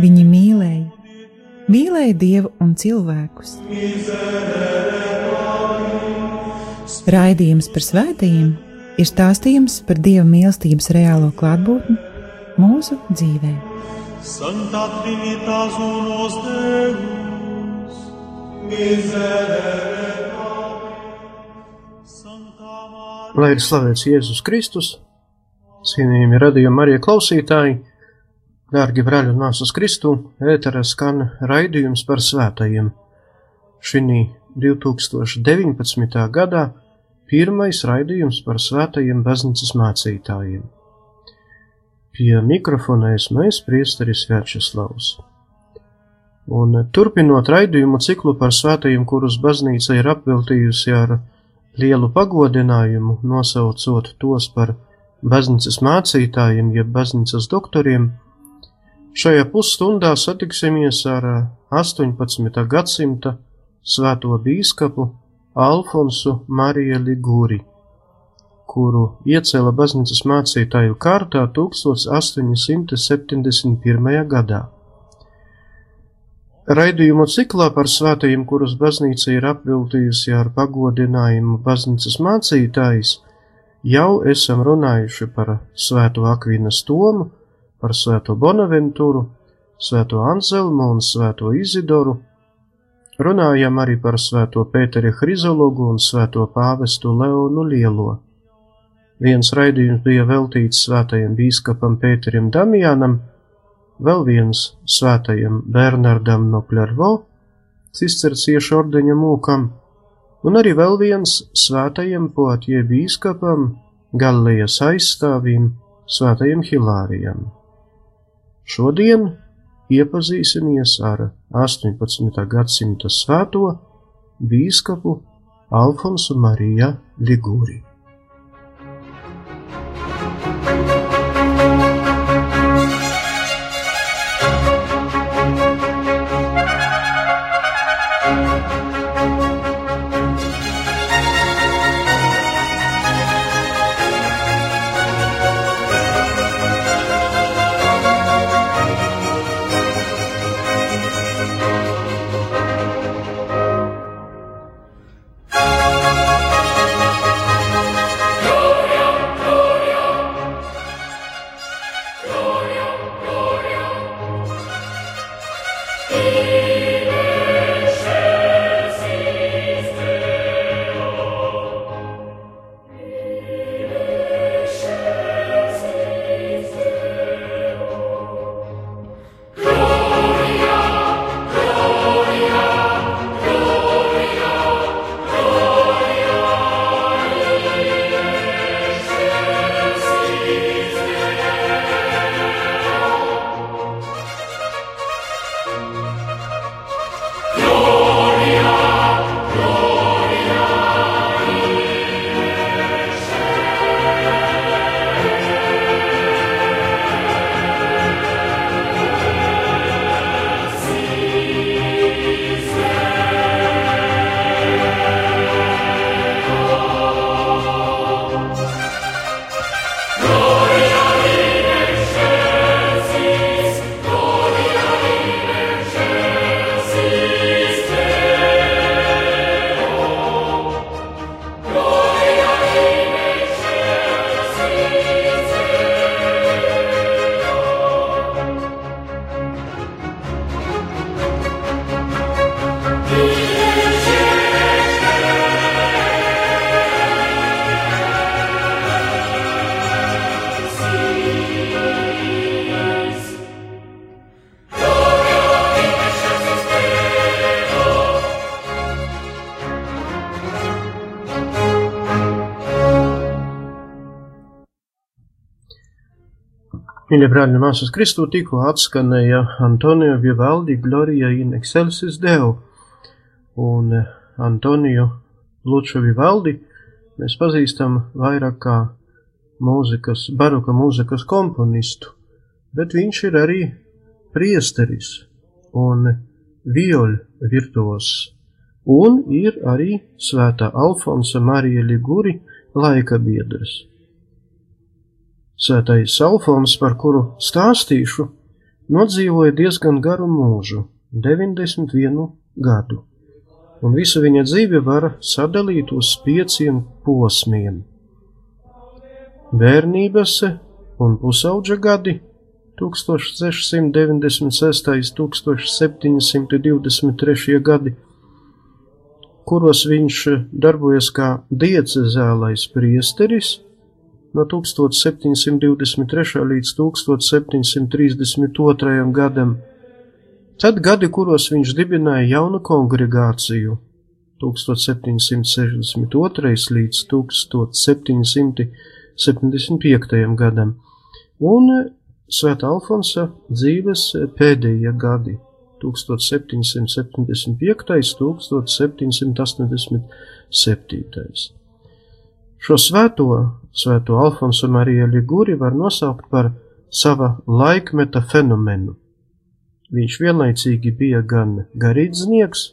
Viņi mīlēja, mīlēja Dievu un cilvēkus. Raidījums par svētījumiem ir stāstījums par Dieva mīlestības reālo klātbūtni mūsu dzīvē. Santa Trinitas unos Deus, miserere Lai ir slavēts Jēzus Kristus, cienījami radījumi arī klausītāji! Dārgi brāļi un māsas Kristu, ēterā skan raidījums par svētajiem. Šī 2019. gadā pirmais raidījums par svētajiem baznīcas mācītājiem. Pie mikrofona esmu es, priesteris Vērčeslavs. Un turpinot raidījumu ciklu par svētajiem, kurus baznīca ir apveltījusi ar lielu pagodinājumu, nosaucot tos par baznīcas mācītājiem, jeb baznīcas doktoriem, Šajā pusstundā satiksimies ar 18. gadsimta svēto bīskapu Alfonsu Mariju Ligūri, kuru iecēla baznīcas mācītāju kārtā 1871. gadā. Raidījumu ciklā par svētajiem, kurus baznīca ir apviltījusi ar pagodinājumu baznīcas mācītājs, jau esam runājuši par svēto Akvinas Tomu, par svēto Bonaventuru, svēto Anselmu un svēto Izidoru, runājam arī par svēto Pēteri Hrizologu un svēto pāvestu Leonu Lielo. Viens raidījums bija veltīts svētajam bīskapam Pēterim Damjānam, vēl viens svētajam Bernardam no Plervo, cisterciešu ordeņa mūkam, un arī vēl viens svētajam poatie bīskapam, Galilējas aizstāvim, svētajam Hilārijam. Šodien iepazīsimies ar 18. gadsimta svēto bīskapu Alfonsu Mariju Ligūri. Mīļie brāļi māsas Kristū tikko atskanēja Antonio Vivaldi Gloria in excelsis Deo, un eh, Antonio Lučo Vivaldi mēs pazīstam vairāk kā mūzikas, baroka mūzikas komponistu, bet viņš ir arī priesteris un vioļu virtuos, un ir arī svētā Alfonsa Marija Liguri laika biedrs. Svētais Alfons, par kuru stāstīšu, nodzīvoja diezgan garu mūžu - 91 gadu, un visu viņa dzīvi var sadalīt uz pieciem posmiem - bērnības un pusauģa gadi 1696. 1723. gadi, kuros viņš darbojas kā diecezālais priesteris no 1723. līdz 1732. gadam, tad gadi, kuros viņš dibināja jaunu kongregāciju 1762. līdz 1775. gadam, un Svētā Alfonsa dzīves pēdējie gadi 1775. 1787. Šo svēto, svēto Alfonsu Mariju Liguri var nosaukt par sava laikmeta fenomenu. Viņš vienlaicīgi bija gan garīdznieks,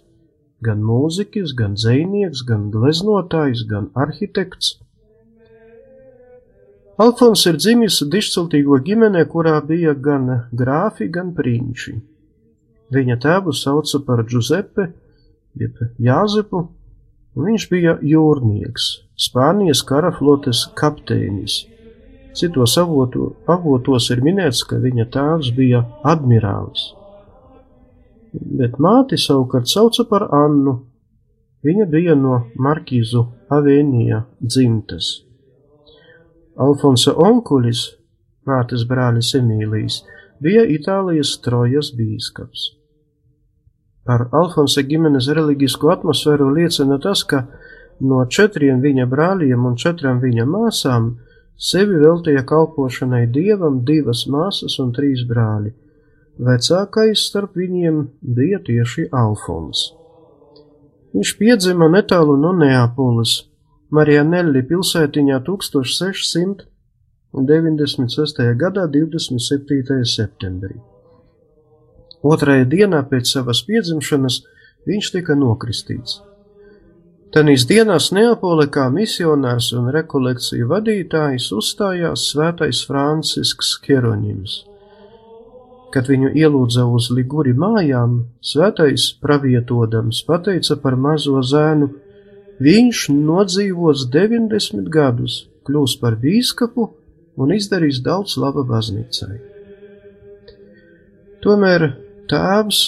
gan mūziķis, gan dzēnieks, gan gleznotājs, gan arhitekts. Alfons ir dzimis dišciltīgo ģimenē, kurā bija gan grāfi, gan prīņši. Viņa tēvu sauca par Giuseppe, jeb Jāzepu, viņš bija jūrnieks, Spānijas kara flotes kapteinis. Citos avotu, avotos ir minēts, ka viņa tēvs bija admirālis. Bet māti savukārt sauca par Annu. Viņa bija no Markīzu Avēnija dzimtas. Alfonso onkulis, mātes brālis Emīlijs, bija Itālijas trojas bīskaps. Par Alfonsa ģimenes reliģisko atmosfēru liecina tas, ka No četriem viņa brāļiem un četrām viņa māsām sevi veltīja kalpošanai dievam divas māsas un trīs brāļi. Vecākais starp viņiem bija tieši Alfons. Viņš piedzima netālu no Neapolis, Marianelli pilsētiņā 1696. gadā 27. septembrī. Otrajā dienā pēc savas piedzimšanas viņš tika nokristīts. Tenīs dienās Neapole kā misionārs un rekolekciju vadītājs uzstājās svētais Francisks Keroņims. Kad viņu ielūdza uz Liguri mājām, svētais pravietodams pateica par mazo zēnu, viņš nodzīvos 90 gadus, kļūs par bīskapu un izdarīs daudz laba baznīcai. Tomēr tēvs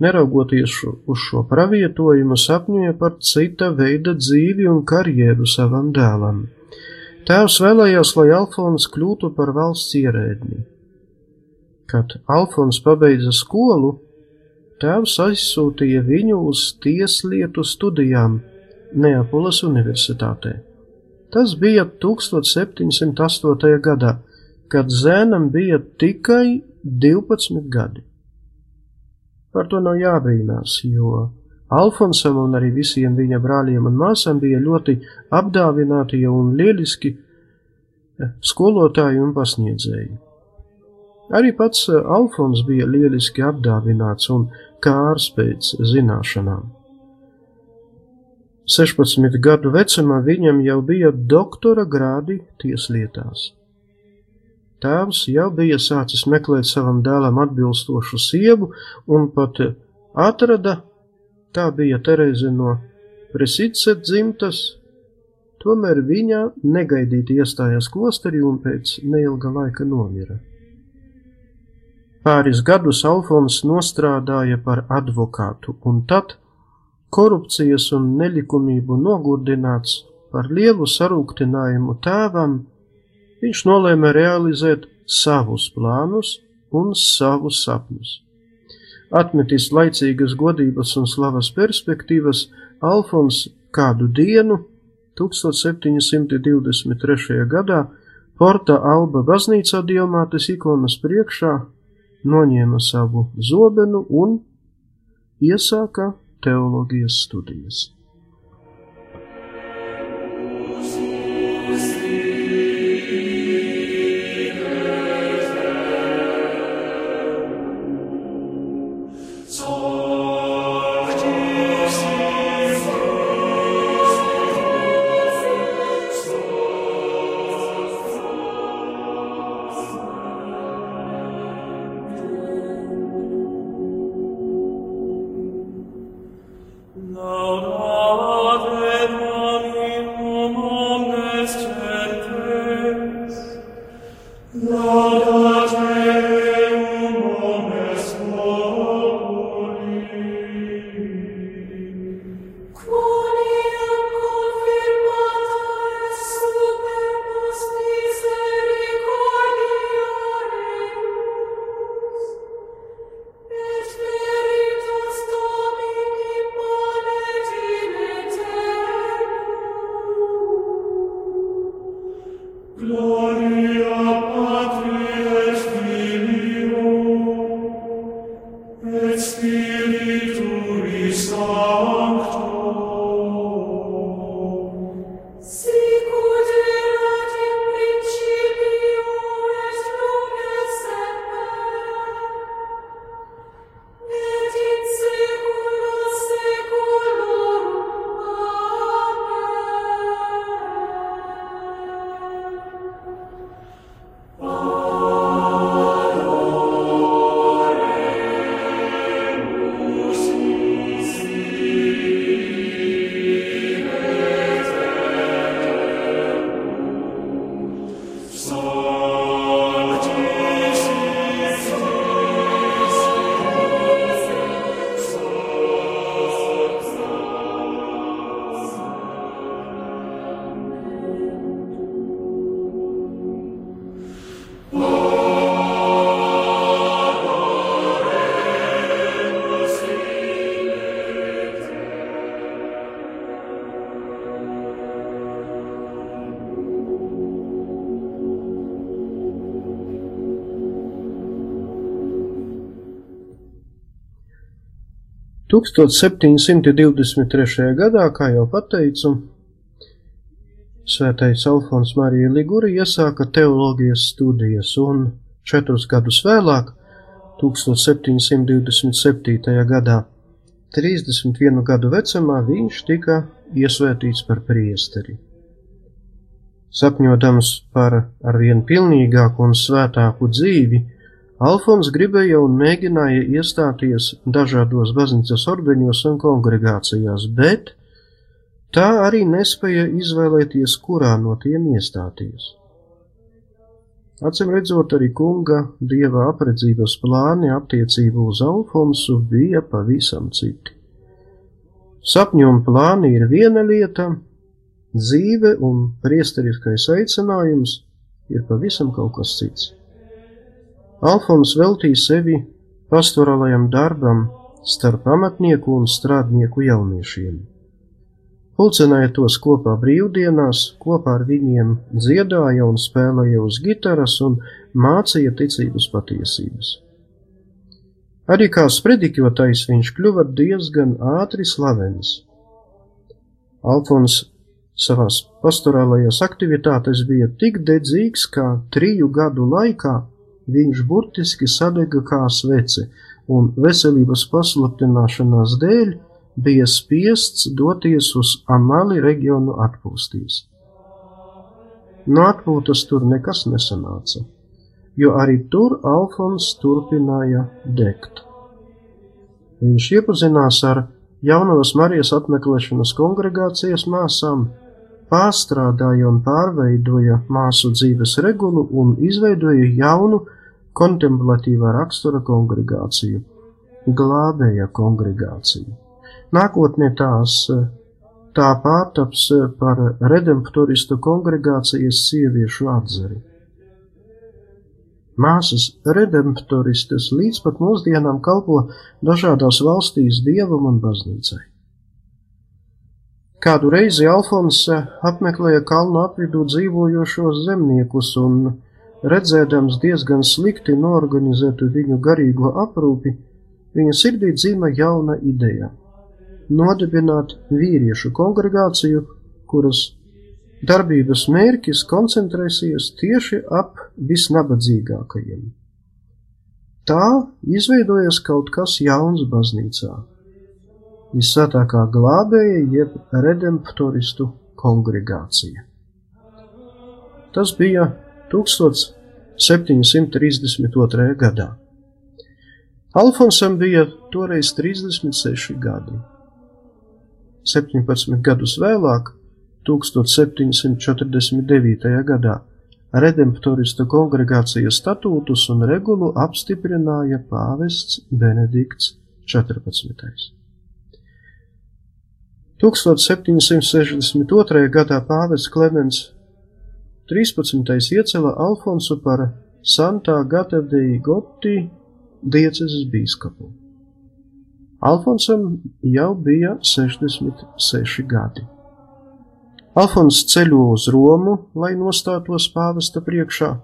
neraugoties uz šo pravietojumu, sapņoja par cita veida dzīvi un karjeru savam dēlam. Tēvs vēlējās, lai Alfons kļūtu par valsts ierēdni. Kad Alfons pabeidza skolu, tēvs aizsūtīja viņu uz tieslietu studijām Neapolas universitātē. Tas bija 1708. gadā, kad zēnam bija tikai 12 gadi. Par to nav jābrīnās, jo Alfonsam un arī visiem viņa brāļiem un māsām bija ļoti apdāvināti un lieliski eh, skolotāji un pasniedzēji. Arī pats eh, Alfons bija lieliski apdāvināts un kārs pēc zināšanām. 16 gadu vecumā viņam jau bija doktora grādi tieslietās. Tēvs jau bija sācis meklēt savam dēlam atbilstošu sievu un pat atrada, tā bija Tereze no Presice dzimtas, tomēr viņa negaidīti iestājās klosterī un pēc neilga laika nomira. Pāris gadus Alfons nostrādāja par advokātu, un tad korupcijas un nelikumību nogurdināts par lielu sarūktinājumu tēvam, viņš nolēma realizēt savus plānus un savus sapņus. Atmetis laicīgas godības un slavas perspektīvas, Alfons kādu dienu, 1723. gadā, Porta Alba baznīcā Dievmātes ikonas priekšā noņēma savu zobenu un iesāka teoloģijas studijas. soul. 1723. gadā, kā jau pateicu, Svētais Alfons Marija Liguri iesāka teoloģijas studijas, un četrus gadus vēlāk, 1727. gadā, 31 gadu vecumā, viņš tika iesvētīts par priesteri. Sapņodams par arvien pilnīgāku un svētāku dzīvi, Alfons gribēja un mēģināja iestāties dažādos baznīcas ordeņos un kongregācijās, bet tā arī nespēja izvēlēties, kurā no tiem iestāties. Acim redzot, arī kunga dieva apredzības plāni attiecībā uz Alfonsu bija pavisam citi. Sapņu un plāni ir viena lieta, dzīve un priesteriskais aicinājums ir pavisam kaut kas cits. Alfons veltīja sevi pastorālajam darbam starp amatnieku un strādnieku jauniešiem. Pulcināja tos kopā brīvdienās, kopā ar viņiem dziedāja un spēlēja uz gitaras un mācīja ticības patiesības. Arī kā sprediķotājs viņš kļuva diezgan ātri slavens. Alfons savās pastorālajās aktivitātes bija tik dedzīgs, kā triju gadu laikā viņš burtiski sadega kā svece, un veselības pasliktināšanās dēļ bija spiests doties uz Amali reģionu atpūsties. No atpūtas tur nekas nesanāca, jo arī tur Alfons turpināja degt. Viņš iepazinās ar Jaunavas Marijas apmeklēšanas kongregācijas māsām, pārstrādāja un pārveidoja māsu dzīves regulu un izveidoja jaunu kontemplatīvā rakstura kongregāciju, glābēja kongregāciju. Nākotnē tās tā pārtaps par redemptoristu kongregācijas sieviešu atzari. Māsas redemptoristes līdz pat mūsdienām kalpo dažādās valstīs dievam un baznīcai. Kādu reizi Alfons apmeklēja kalnu apvidū dzīvojošos zemniekus un, redzēdams diezgan slikti norganizētu viņu garīgo aprūpi, viņa sirdī dzīva jauna ideja - nodibināt vīriešu kongregāciju, kuras darbības mērķis koncentrēsies tieši ap visnabadzīgākajiem. Tā izveidojas kaut kas jauns baznīcā - visvētākā glābēja jeb redemptoristu kongregācija. Tas bija 1732. gadā. Alfonsam bija toreiz 36 gadi. 17 gadus vēlāk, 1749. gadā, Redemptorista kongregācijas statūtus un regulu apstiprināja pāvests Benedikts 14. 1762. gadā pāvests Klemens 13. iecela Alfonsu par Santā Gata dei Gotti dieceses bīskapu. Alfonsam jau bija 66 gadi. Alfons ceļo uz Romu, lai nostātos pāvesta priekšā.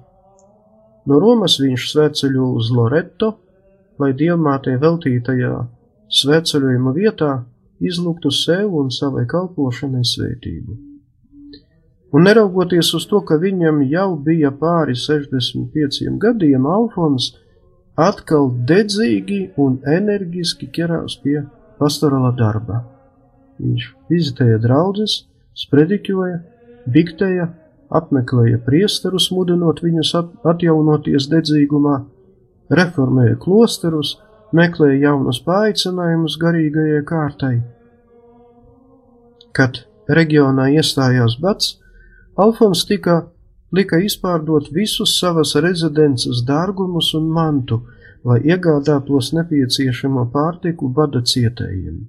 No Romas viņš svētceļo uz Loreto, lai dievmātei veltītajā svētceļojuma vietā izlūgtu sev un savai kalpošanai svētību. Un neraugoties uz to, ka viņam jau bija pāri 65 gadiem, Alfons atkal dedzīgi un enerģiski ķerās pie pastorāla darba. Viņš vizitēja draugus, sprediķoja, diktēja, apmeklēja priesterus, mudinot viņus atjaunoties dedzīgumā, reformēja klosterus, meklēja jaunus paaicinājumus garīgajai kārtai. Kad reģionā iestājās bats, Alfons tika lika izpārdot visus savas rezidences dārgumus un mantu, lai iegādātos nepieciešamo pārtiku bada cietējiem.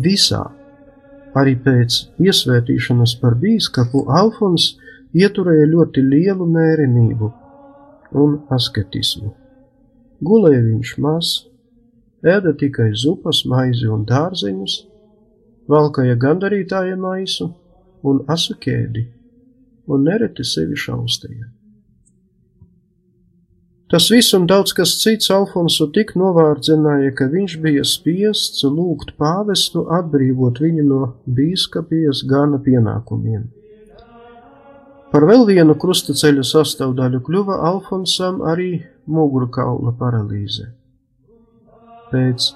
Visā Arī pēc iesvētīšanas par bīskapu Alfons ieturēja ļoti lielu mērenību un asketismu. Gulēja viņš maz, ēda tikai zupas, maizi un dārzeņus, valkāja gandarītāja maisu un asu ķēdi, un nereti sevi šaustīja. Tas viss un daudz kas cits Alfonsu tik novārdzināja, ka viņš bija spiests lūgt pāvestu atbrīvot viņu no bīskapijas gana pienākumiem. Par vēl vienu krustaceļa sastāvdaļu kļuva Alfonsam arī mugurkaula paralīze. Pēc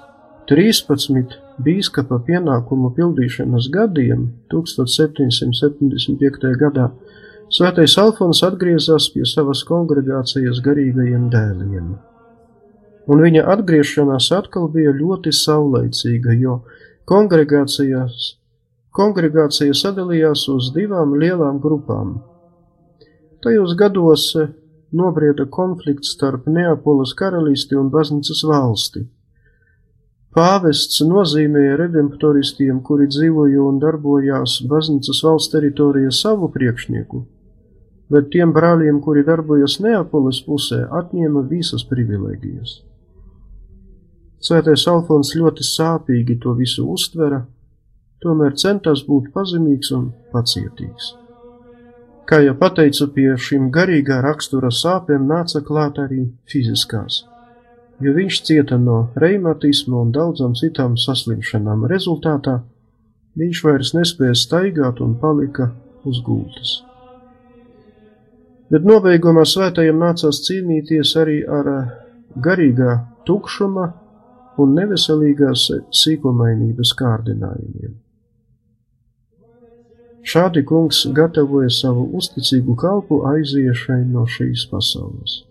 13 bīskapa pienākumu pildīšanas gadiem 1775. gadā Svētais Alfons atgriezās pie savas kongregācijas garīgajiem dēliem. Un viņa atgriešanās atkal bija ļoti saulaicīga, jo kongregācijās, kongregācija sadalījās uz divām lielām grupām. Tajos gados nobrieda konflikts starp Neapolas karalisti un baznīcas valsti. Pāvests nozīmēja redemptoristiem, kuri dzīvoja un darbojās baznīcas valsts teritorijā savu priekšnieku, bet tiem brāļiem, kuri darbojas Neapolis pusē, atņēma visas privilēģijas. Svētais Alfons ļoti sāpīgi to visu uztvera, tomēr centās būt pazemīgs un pacietīgs. Kā jau pateicu, pie šīm garīgā rakstura sāpēm nāca klāt arī fiziskās jo viņš cieta no reimatisma un daudzām citām saslimšanām. Rezultātā viņš vairs nespēja staigāt un palika uz gultas. Bet nobeigumā svētajam nācās cīnīties arī ar eh, garīgā tukšuma un neveselīgās sīkumainības kārdinājumiem. Šādi kungs gatavoja savu uzticīgu kalpu aiziešanai no šīs pasaules.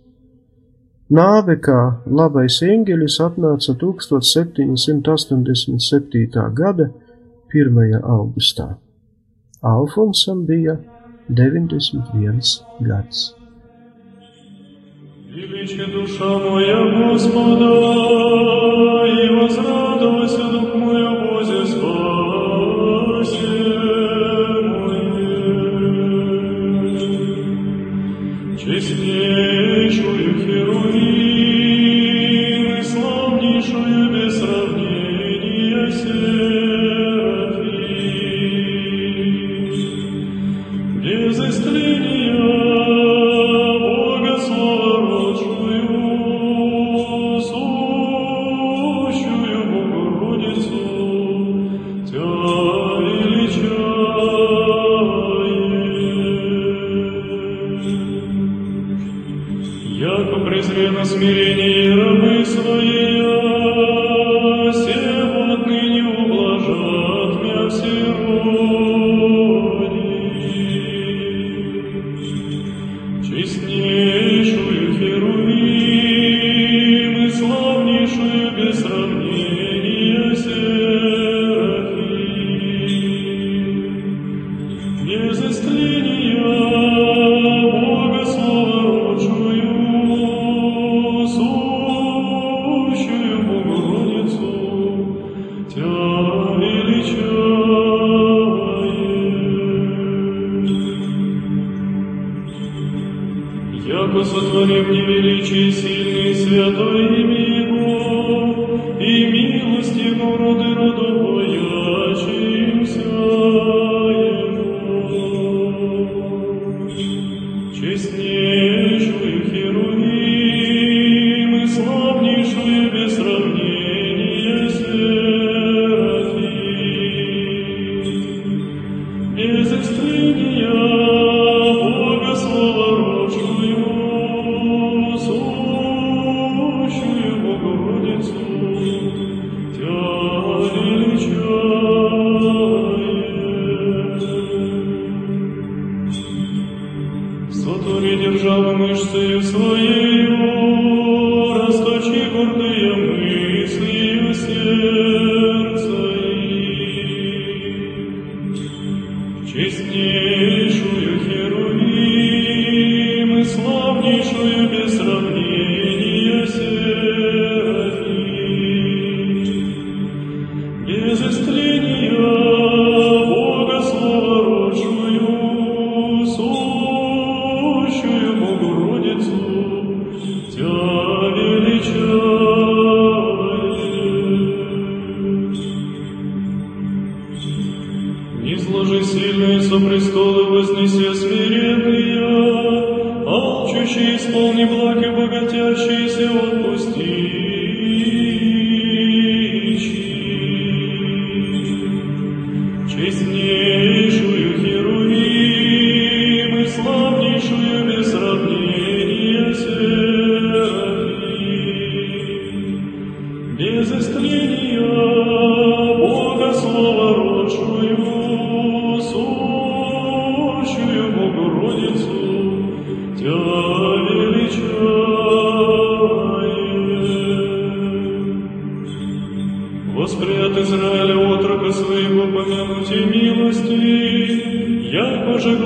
Nāve kā labais eņģelis atnāca 1787. gada 1. augustā. Alfonsam bija 91 gads. Величие душа моя Господа, и возрадуйся дух мой о Бозе спасе Яко презрено смирение рабы своя,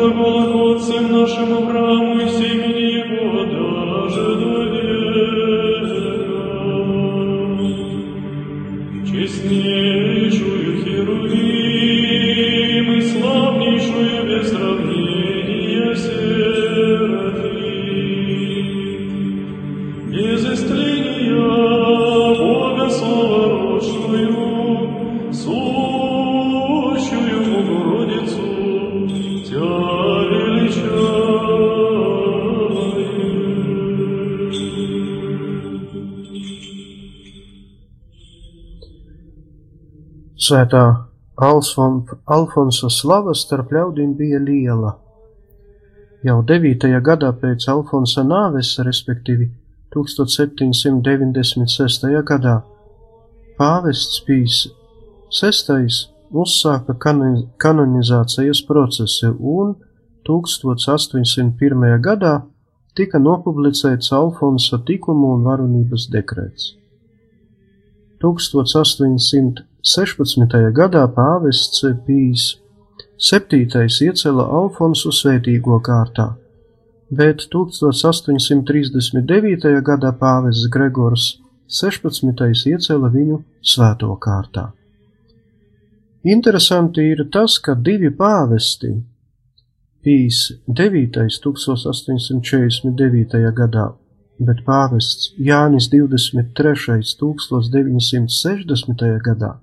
قلوب Svētā Alfon, Alfonsa slava starp ļaudīm bija liela. Jau 9. gadā pēc Alfonsa nāves, respektīvi 1796. gadā, pāvests Pīs VI uzsāka kanonizācijas procesu un 1801. gadā tika nopublicēts Alfonsa tikumu un varonības dekrets. 1816. gadā pāvests Pīs VII iecēla Alfonsu svētīgo kārtā, bet 1839. gadā pāvests Gregors 16. iecēla viņu svēto kārtā. Interesanti ir tas, ka divi pāvesti, Pīs 9. 1849. gadā, bet pāvests Jānis 23. 1960. gadā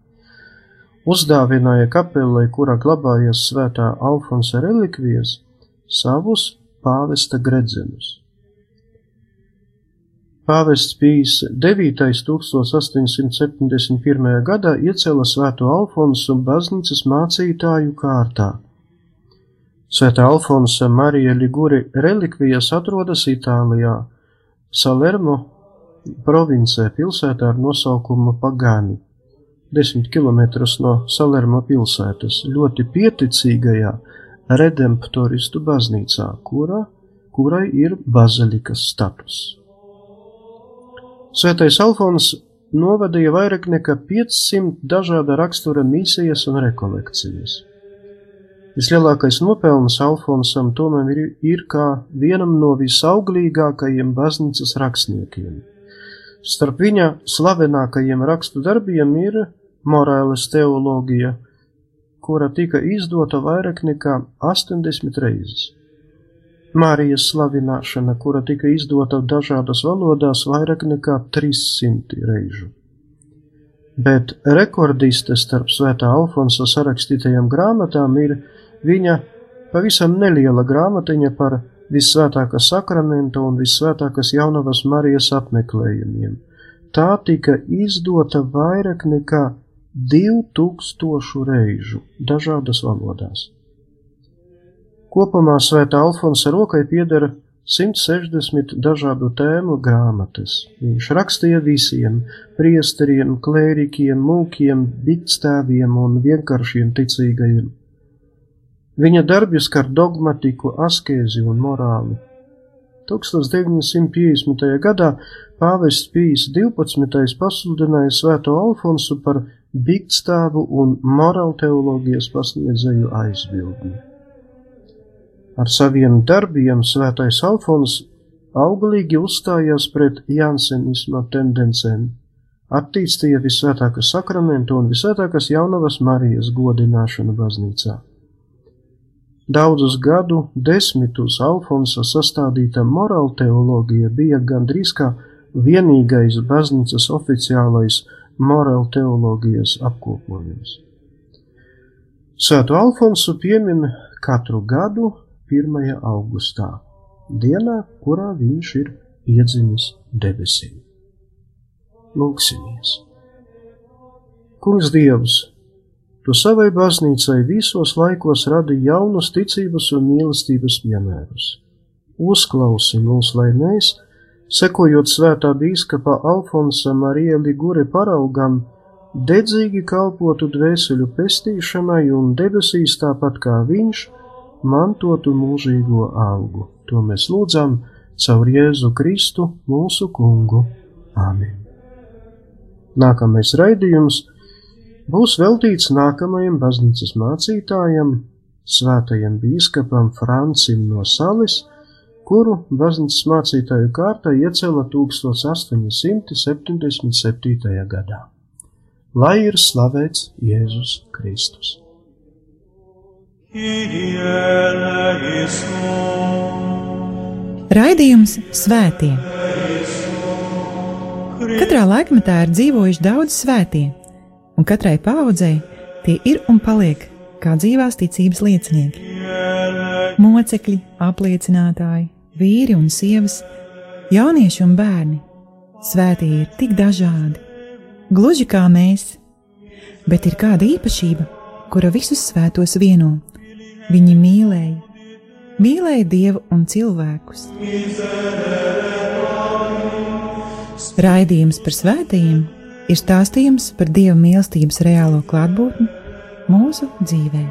uzdāvināja kapelai, kurā glabājas svētā Alfonsa relikvijas, savus pāvesta gredzenus. Pāvests Pīs 9. 1871. gadā iecēla svēto Alfonsu baznīcas mācītāju kārtā. Svētā Alfonsa Marija Liguri relikvijas atrodas Itālijā, Salermo provincē pilsētā ar nosaukumu Pagani, 10 km no Salermo pilsētas, ļoti pieticīgajā redemptoristu baznīcā, kurā, kurai ir bazilikas status. Svētais Alfons novadīja vairāk nekā 500 dažāda rakstura misijas un rekolekcijas. Vislielākais nopelns Alfonsam tomēr ir, ir kā vienam no visauglīgākajiem baznīcas rakstniekiem. Starp viņa slavenākajiem rakstu darbiem ir morāles teoloģija, kura tika izdota vairāk nekā 80 reizes. Mārijas slavināšana, kura tika izdota dažādās valodās vairāk nekā 300 reižu. Bet rekordiste starp svētā Alfonsa sarakstītajām grāmatām ir viņa pavisam neliela grāmatiņa par visvētākā sakramenta un visvētākās jaunavas Marijas apmeklējumiem. tā tika izdota vairāk nekā 2000 reižu dažādas valodās. Kopumā Svētā Alfonsa rokai piedara 160 dažādu tēmu grāmatas. Viņš rakstīja visiem - priesteriem, klērikiem, mūkiem, biktstāviem un vienkāršiem ticīgajiem. Viņa darbi skar dogmatiku, askēzi un morāli. 1950. gadā pāvests Pīs 12. pasludināja Svēto Alfonsu par biktstāvu un morālteoloģijas pasniedzēju aizbildni. Ar saviem darbiem svētais Alfons auglīgi uzstājās pret jansenisma tendencēm, attīstīja visvētākā sakramenta un visvētākās jaunavas Marijas godināšanu baznīcā. Daudzus gadu desmitus Alfonsa sastādīta morāla teoloģija bija gandrīz kā vienīgais baznīcas oficiālais morāla teoloģijas apkopojums. Svēto Alfonsu piemin katru gadu 1. augustā, dienā, kurā viņš ir iedzimis debesīm. Lūksimies! Kungs Dievs, Tu savai baznīcai visos laikos radi jaunus ticības un mīlestības piemērus. Uzklausi mūs, lai mēs, sekojot svētā bīskapa Alfonsa Marija Ligure paraugam, dedzīgi kalpotu dvēseļu pestīšanai un debesīs tāpat kā viņš, mantotu mūžīgo augu. To mēs lūdzam caur Jēzu Kristu, mūsu kungu. Āmen. Nākamais raidījums būs veltīts nākamajam baznīcas mācītājam, svētajam bīskapam Francim no Salis, kuru baznīcas mācītāju kārtā iecēla 1877. gadā. Lai ir slavēts Jēzus Kristus! Raidījums Svētie. Katrā laikmetā ir dzīvojuši daudz svētie, un katrai paudzei tie ir un paliek kā dzīvās ticības liecinieki. Mocekļi, apliecinātāji, vīri un sievas, jaunieši un bērni. Svētie ir tik dažādi, gluži kā mēs, bet ir kāda īpašība, kura visus svētos vieno. Viņi mīlēja, mīlēja Dievu un cilvēkus. Raidījums par svētījumiem ir stāstījums par Dieva mīlestības reālo klātbūtni mūsu dzīvē.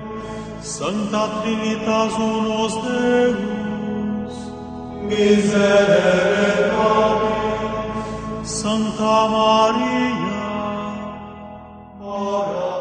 Santa Trinitas unos Deus, miserere nobis. Sancta Maria, ora